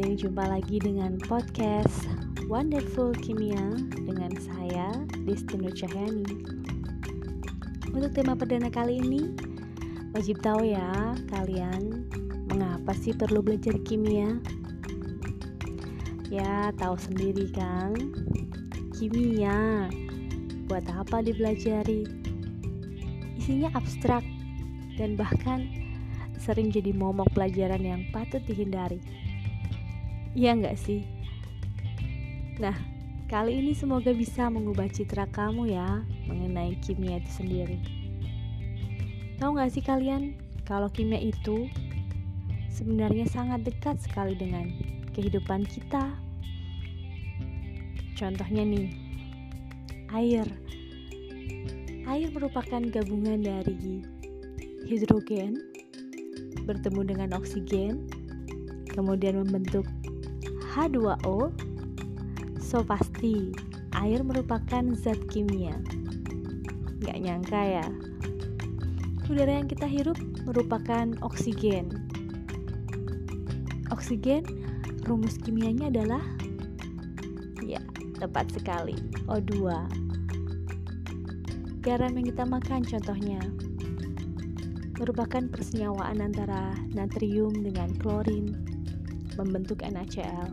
ini jumpa lagi dengan podcast Wonderful Kimia dengan saya Disti Nur Cahyani. Untuk tema perdana kali ini, wajib tahu ya kalian mengapa sih perlu belajar kimia? Ya, tahu sendiri kan? Kimia buat apa dipelajari? Isinya abstrak dan bahkan sering jadi momok pelajaran yang patut dihindari. Iya nggak sih? Nah, kali ini semoga bisa mengubah citra kamu ya mengenai kimia itu sendiri. Tahu nggak sih kalian kalau kimia itu sebenarnya sangat dekat sekali dengan kehidupan kita. Contohnya nih, air. Air merupakan gabungan dari hidrogen, bertemu dengan oksigen, kemudian membentuk H2O, so pasti air merupakan zat kimia. Gak nyangka ya, udara yang kita hirup merupakan oksigen. Oksigen, rumus kimianya adalah ya, tepat sekali, O2. Garam yang kita makan contohnya merupakan persenyawaan antara natrium dengan klorin membentuk NaCl.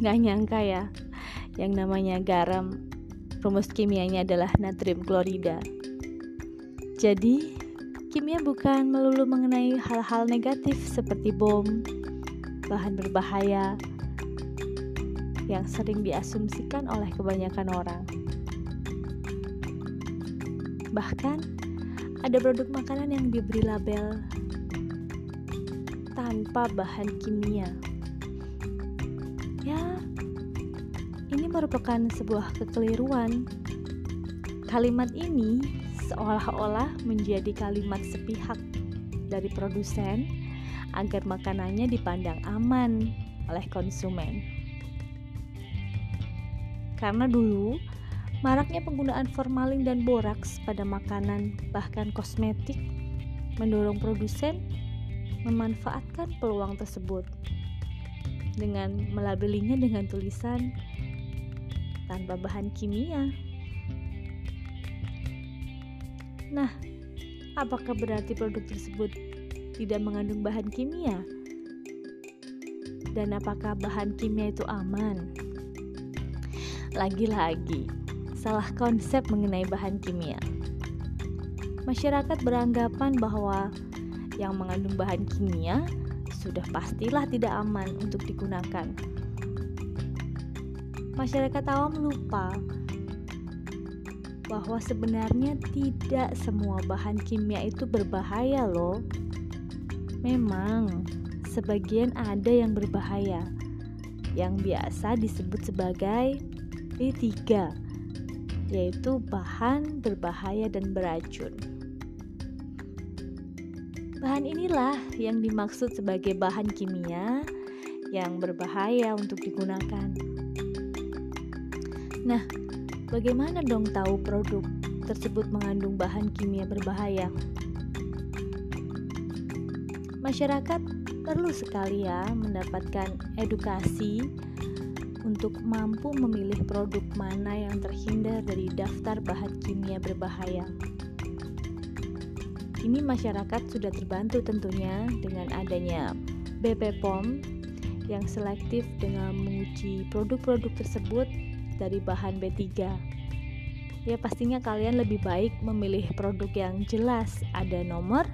Gak nyangka ya, yang namanya garam, rumus kimianya adalah natrium klorida. Jadi, kimia bukan melulu mengenai hal-hal negatif seperti bom, bahan berbahaya, yang sering diasumsikan oleh kebanyakan orang. Bahkan, ada produk makanan yang diberi label tanpa bahan kimia. Ya, ini merupakan sebuah kekeliruan. Kalimat ini seolah-olah menjadi kalimat sepihak dari produsen agar makanannya dipandang aman oleh konsumen. Karena dulu Maraknya penggunaan formalin dan boraks pada makanan, bahkan kosmetik, mendorong produsen memanfaatkan peluang tersebut dengan melabelinya dengan tulisan tanpa bahan kimia. Nah, apakah berarti produk tersebut tidak mengandung bahan kimia? Dan apakah bahan kimia itu aman? Lagi-lagi, salah konsep mengenai bahan kimia. Masyarakat beranggapan bahwa yang mengandung bahan kimia sudah pastilah tidak aman untuk digunakan. Masyarakat awam lupa bahwa sebenarnya tidak semua bahan kimia itu berbahaya loh. Memang sebagian ada yang berbahaya yang biasa disebut sebagai B3 yaitu bahan berbahaya dan beracun. Bahan inilah yang dimaksud sebagai bahan kimia yang berbahaya untuk digunakan. Nah, bagaimana dong tahu produk tersebut mengandung bahan kimia berbahaya? Masyarakat perlu sekali ya mendapatkan edukasi untuk mampu memilih produk mana yang terhindar dari daftar bahan kimia berbahaya. Ini masyarakat sudah terbantu tentunya dengan adanya BP POM yang selektif dengan menguji produk-produk tersebut dari bahan B3. Ya pastinya kalian lebih baik memilih produk yang jelas ada nomor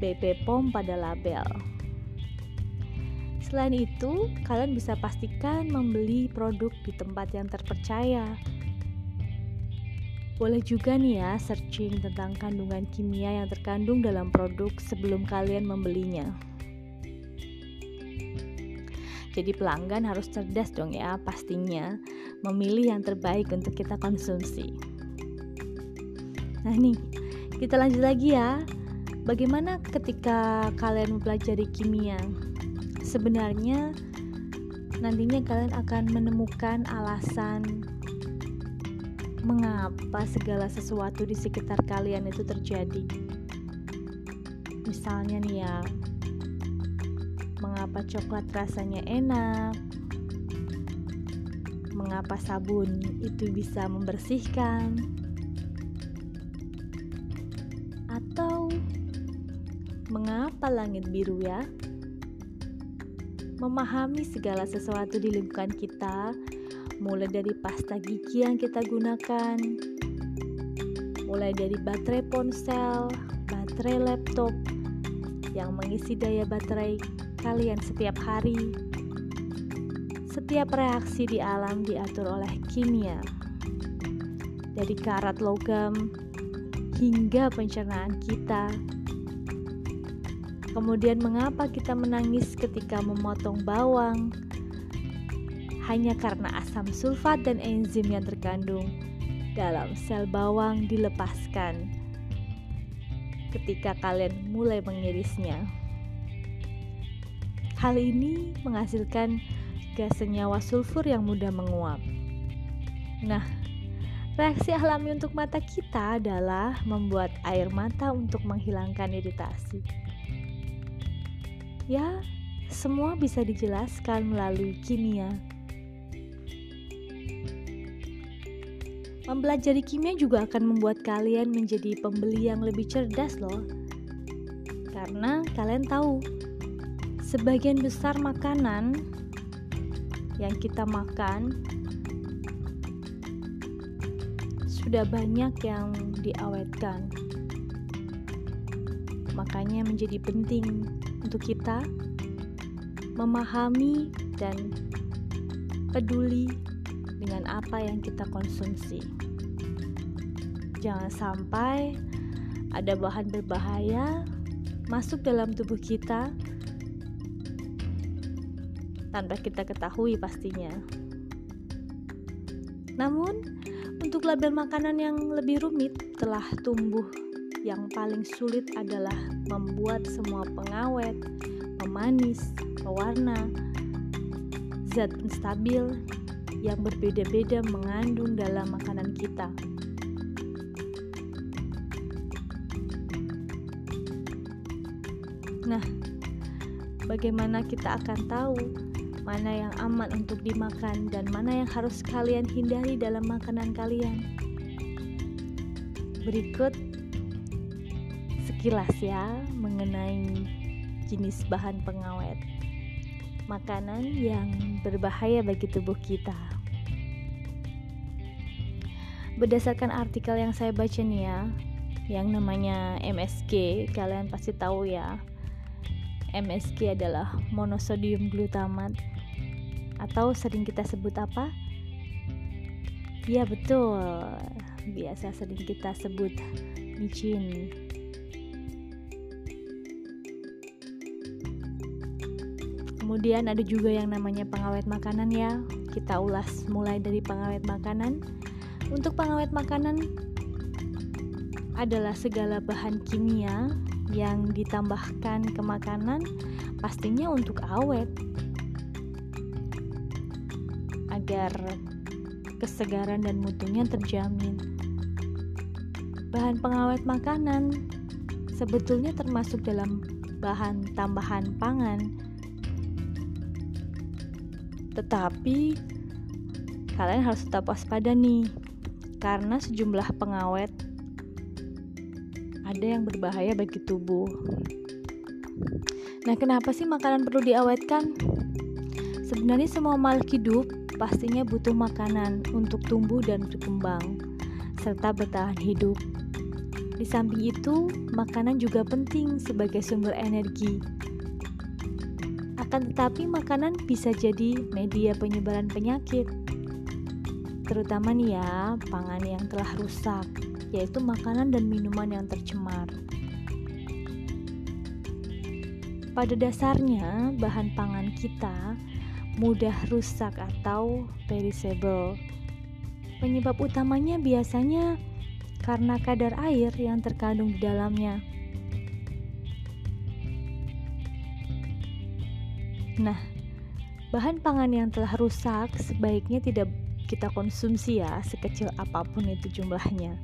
BP POM pada label. Selain itu, kalian bisa pastikan membeli produk di tempat yang terpercaya. Boleh juga nih ya searching tentang kandungan kimia yang terkandung dalam produk sebelum kalian membelinya. Jadi pelanggan harus cerdas dong ya pastinya memilih yang terbaik untuk kita konsumsi. Nah nih, kita lanjut lagi ya. Bagaimana ketika kalian mempelajari kimia? sebenarnya nantinya kalian akan menemukan alasan mengapa segala sesuatu di sekitar kalian itu terjadi. Misalnya nih ya, mengapa coklat rasanya enak, mengapa sabun itu bisa membersihkan, atau mengapa langit biru ya? Memahami segala sesuatu di lingkungan kita, mulai dari pasta gigi yang kita gunakan, mulai dari baterai ponsel, baterai laptop yang mengisi daya baterai kalian setiap hari. Setiap reaksi di alam diatur oleh kimia. Dari karat logam hingga pencernaan kita. Kemudian mengapa kita menangis ketika memotong bawang? Hanya karena asam sulfat dan enzim yang terkandung dalam sel bawang dilepaskan ketika kalian mulai mengirisnya. Hal ini menghasilkan gas senyawa sulfur yang mudah menguap. Nah, reaksi alami untuk mata kita adalah membuat air mata untuk menghilangkan iritasi. Ya, semua bisa dijelaskan melalui kimia. Mempelajari kimia juga akan membuat kalian menjadi pembeli yang lebih cerdas loh. Karena kalian tahu, sebagian besar makanan yang kita makan sudah banyak yang diawetkan. Makanya menjadi penting untuk kita memahami dan peduli dengan apa yang kita konsumsi. Jangan sampai ada bahan berbahaya masuk dalam tubuh kita tanpa kita ketahui pastinya. Namun, untuk label makanan yang lebih rumit telah tumbuh yang paling sulit adalah membuat semua pengawet, pemanis, pewarna, zat stabil yang berbeda-beda mengandung dalam makanan kita. Nah, bagaimana kita akan tahu mana yang aman untuk dimakan dan mana yang harus kalian hindari dalam makanan kalian? Berikut sekilas ya mengenai jenis bahan pengawet makanan yang berbahaya bagi tubuh kita. Berdasarkan artikel yang saya baca nih ya, yang namanya MSG, kalian pasti tahu ya. MSG adalah monosodium glutamat atau sering kita sebut apa? Ya betul, biasa sering kita sebut micin Kemudian ada juga yang namanya pengawet makanan ya. Kita ulas mulai dari pengawet makanan. Untuk pengawet makanan adalah segala bahan kimia yang ditambahkan ke makanan pastinya untuk awet agar kesegaran dan mutunya terjamin. Bahan pengawet makanan sebetulnya termasuk dalam bahan tambahan pangan tetapi kalian harus tetap waspada nih karena sejumlah pengawet ada yang berbahaya bagi tubuh. Nah, kenapa sih makanan perlu diawetkan? Sebenarnya semua makhluk hidup pastinya butuh makanan untuk tumbuh dan berkembang serta bertahan hidup. Di samping itu, makanan juga penting sebagai sumber energi akan tetapi makanan bisa jadi media penyebaran penyakit. Terutama nih ya, pangan yang telah rusak, yaitu makanan dan minuman yang tercemar. Pada dasarnya, bahan pangan kita mudah rusak atau perishable. Penyebab utamanya biasanya karena kadar air yang terkandung di dalamnya. Nah, bahan pangan yang telah rusak sebaiknya tidak kita konsumsi ya, sekecil apa pun itu jumlahnya.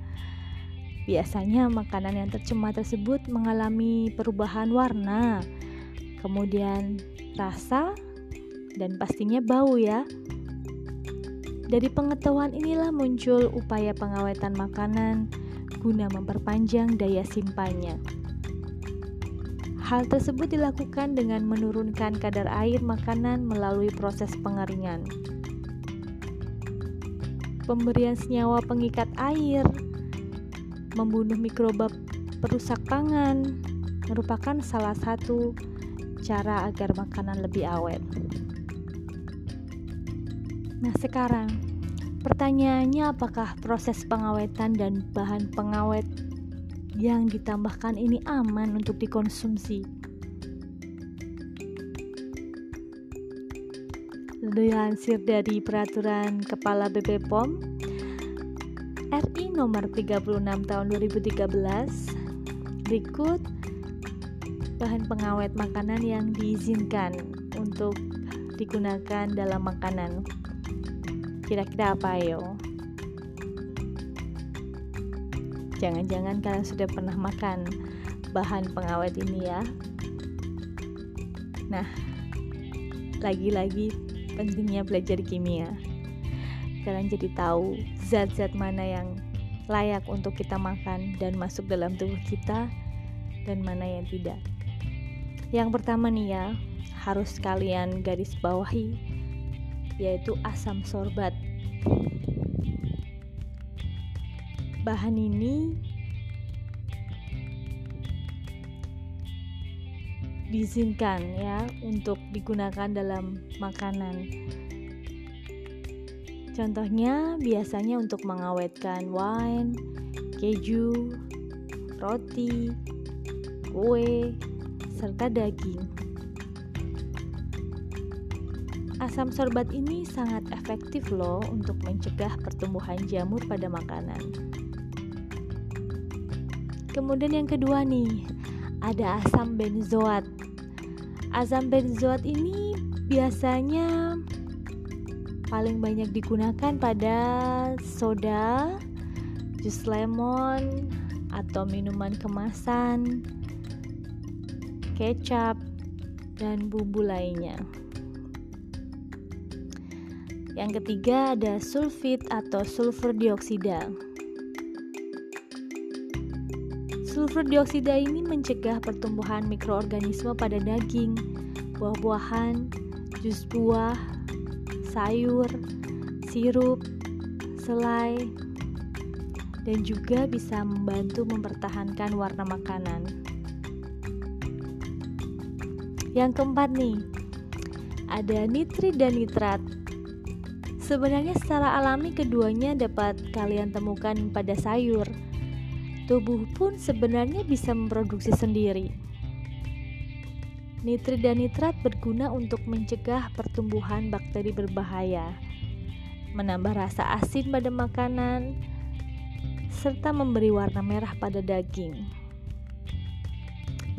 Biasanya makanan yang tercemar tersebut mengalami perubahan warna, kemudian rasa, dan pastinya bau ya. Dari pengetahuan inilah muncul upaya pengawetan makanan guna memperpanjang daya simpannya. Hal tersebut dilakukan dengan menurunkan kadar air makanan melalui proses pengeringan. Pemberian senyawa pengikat air, membunuh mikroba perusak pangan, merupakan salah satu cara agar makanan lebih awet. Nah, sekarang pertanyaannya apakah proses pengawetan dan bahan pengawet yang ditambahkan ini aman untuk dikonsumsi? Dilansir dari peraturan Kepala BPOM RI nomor 36 tahun 2013 berikut bahan pengawet makanan yang diizinkan untuk digunakan dalam makanan. Kira-kira apa yo? Jangan-jangan kalian sudah pernah makan bahan pengawet ini ya. Nah, lagi-lagi pentingnya belajar kimia. Kalian jadi tahu zat-zat mana yang layak untuk kita makan dan masuk dalam tubuh kita dan mana yang tidak. Yang pertama nih ya, harus kalian garis bawahi yaitu asam sorbat. Bahan ini diizinkan ya untuk digunakan dalam makanan. Contohnya biasanya untuk mengawetkan wine, keju, roti, kue, serta daging. Asam sorbat ini sangat efektif loh untuk mencegah pertumbuhan jamur pada makanan. Kemudian yang kedua nih, ada asam benzoat. Asam benzoat ini biasanya paling banyak digunakan pada soda, jus lemon, atau minuman kemasan, kecap, dan bumbu lainnya. Yang ketiga ada sulfit atau sulfur dioksida. Sulfur dioksida ini mencegah pertumbuhan mikroorganisme pada daging, buah-buahan, jus buah, sayur, sirup, selai, dan juga bisa membantu mempertahankan warna makanan. Yang keempat nih, ada nitrit dan nitrat. Sebenarnya secara alami keduanya dapat kalian temukan pada sayur. Tubuh pun sebenarnya bisa memproduksi sendiri. Nitrit dan nitrat berguna untuk mencegah pertumbuhan bakteri berbahaya, menambah rasa asin pada makanan, serta memberi warna merah pada daging.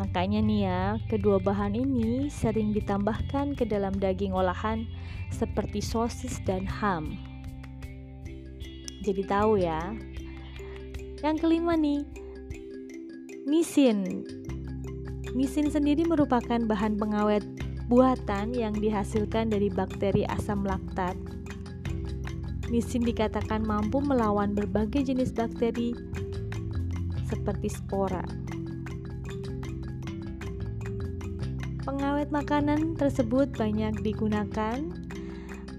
Makanya nih ya, kedua bahan ini sering ditambahkan ke dalam daging olahan seperti sosis dan ham. Jadi tahu ya. Yang kelima nih, misin. Misin sendiri merupakan bahan pengawet buatan yang dihasilkan dari bakteri asam laktat. Misin dikatakan mampu melawan berbagai jenis bakteri seperti spora. Pengawet makanan tersebut banyak digunakan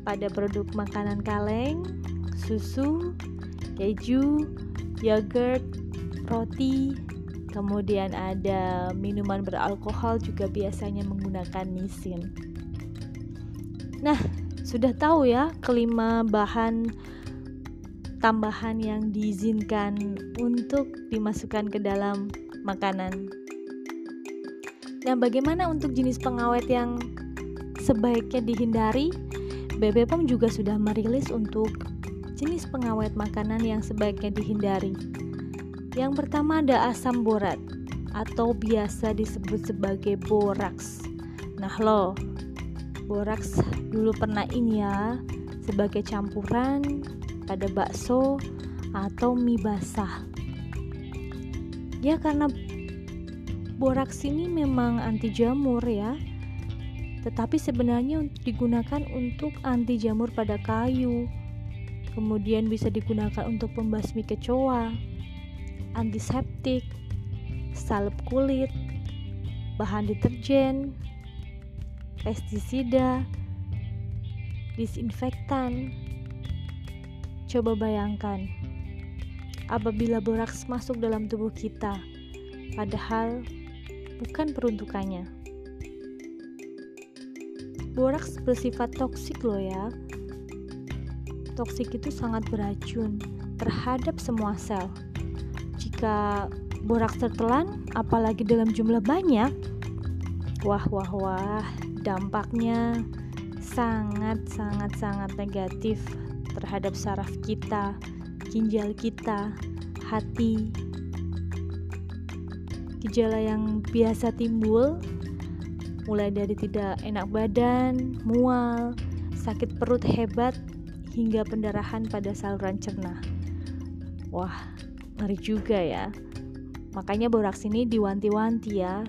pada produk makanan kaleng, susu, keju, yogurt, roti, kemudian ada minuman beralkohol juga biasanya menggunakan nisin. Nah, sudah tahu ya kelima bahan tambahan yang diizinkan untuk dimasukkan ke dalam makanan Nah, bagaimana untuk jenis pengawet yang sebaiknya dihindari? BPOM juga sudah merilis untuk jenis pengawet makanan yang sebaiknya dihindari. Yang pertama ada asam borat atau biasa disebut sebagai boraks. Nah, lo boraks dulu pernah ini ya sebagai campuran pada bakso atau mie basah. Ya karena boraks ini memang anti jamur ya tetapi sebenarnya digunakan untuk anti jamur pada kayu. Kemudian bisa digunakan untuk pembasmi kecoa, antiseptik, salep kulit, bahan deterjen, pestisida, disinfektan. Coba bayangkan, apabila boraks masuk dalam tubuh kita, padahal bukan peruntukannya. Boraks bersifat toksik loh ya. Toksik itu sangat beracun terhadap semua sel. Jika boraks tertelan, apalagi dalam jumlah banyak, wah wah wah, dampaknya sangat sangat sangat negatif terhadap saraf kita, ginjal kita, hati. Gejala yang biasa timbul mulai dari tidak enak badan, mual, sakit perut hebat, hingga pendarahan pada saluran cerna. Wah, ngeri juga ya. Makanya boraks ini diwanti-wanti ya,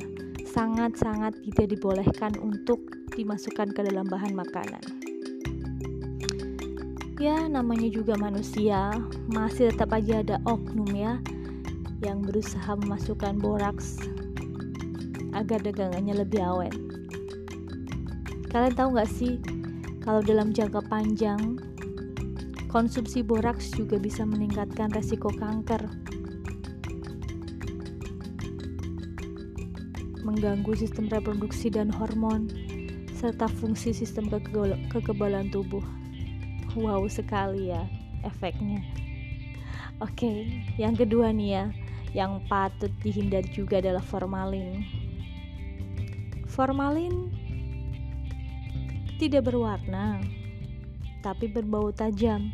sangat-sangat tidak dibolehkan untuk dimasukkan ke dalam bahan makanan ya namanya juga manusia masih tetap aja ada oknum ya yang berusaha memasukkan boraks agar dagangannya lebih awet kalian tahu nggak sih kalau dalam jangka panjang konsumsi boraks juga bisa meningkatkan resiko kanker. Mengganggu sistem reproduksi dan hormon serta fungsi sistem kekebalan tubuh. Wow sekali ya efeknya. Oke yang kedua nih ya yang patut dihindari juga adalah formalin. Formalin tidak berwarna tapi berbau tajam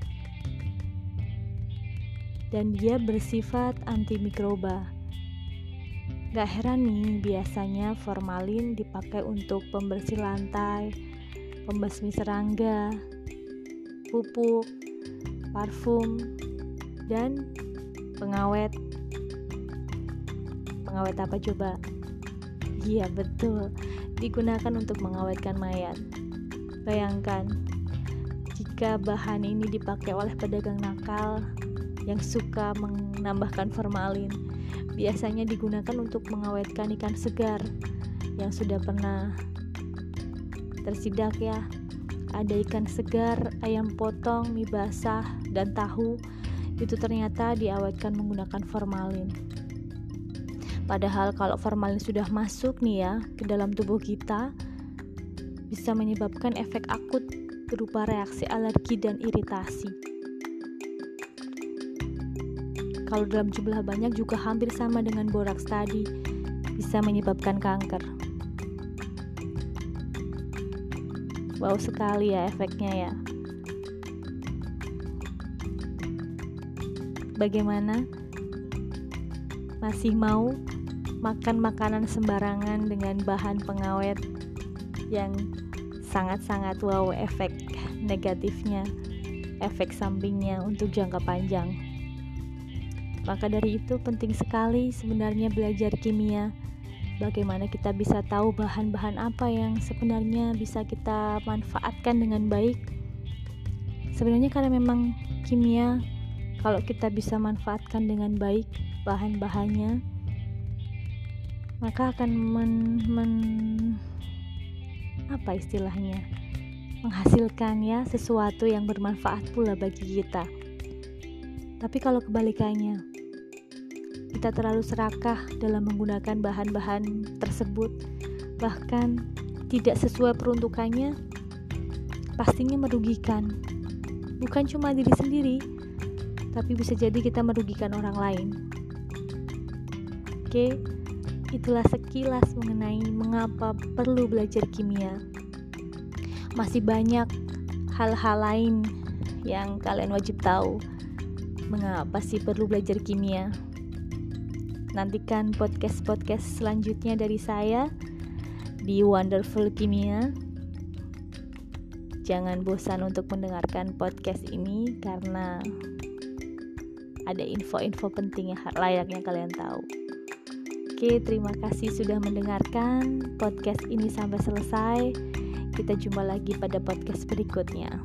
dan dia bersifat antimikroba Gak heran nih, biasanya formalin dipakai untuk pembersih lantai, pembasmi serangga, pupuk, parfum, dan pengawet. Pengawet apa coba? Iya betul, digunakan untuk mengawetkan mayat. Bayangkan, jika bahan ini dipakai oleh pedagang nakal yang suka menambahkan formalin, biasanya digunakan untuk mengawetkan ikan segar yang sudah pernah tersidak ya ada ikan segar, ayam potong, mie basah, dan tahu itu ternyata diawetkan menggunakan formalin. Padahal kalau formalin sudah masuk nih ya ke dalam tubuh kita bisa menyebabkan efek akut berupa reaksi alergi dan iritasi. Kalau dalam jumlah banyak juga hampir sama dengan boraks tadi, bisa menyebabkan kanker. wow sekali ya efeknya ya bagaimana masih mau makan makanan sembarangan dengan bahan pengawet yang sangat-sangat wow efek negatifnya efek sampingnya untuk jangka panjang maka dari itu penting sekali sebenarnya belajar kimia bagaimana kita bisa tahu bahan-bahan apa yang sebenarnya bisa kita manfaatkan dengan baik. Sebenarnya karena memang kimia kalau kita bisa manfaatkan dengan baik bahan-bahannya maka akan men, men apa istilahnya menghasilkan ya sesuatu yang bermanfaat pula bagi kita. Tapi kalau kebalikannya, kita terlalu serakah dalam menggunakan bahan-bahan tersebut, bahkan tidak sesuai peruntukannya, pastinya merugikan. Bukan cuma diri sendiri, tapi bisa jadi kita merugikan orang lain. Oke, itulah sekilas mengenai mengapa perlu belajar kimia. Masih banyak hal-hal lain yang kalian wajib tahu. Mengapa sih perlu belajar kimia? Nantikan podcast-podcast selanjutnya dari saya di Wonderful Kimia. Jangan bosan untuk mendengarkan podcast ini karena ada info-info penting yang layaknya kalian tahu. Oke, terima kasih sudah mendengarkan podcast ini sampai selesai. Kita jumpa lagi pada podcast berikutnya.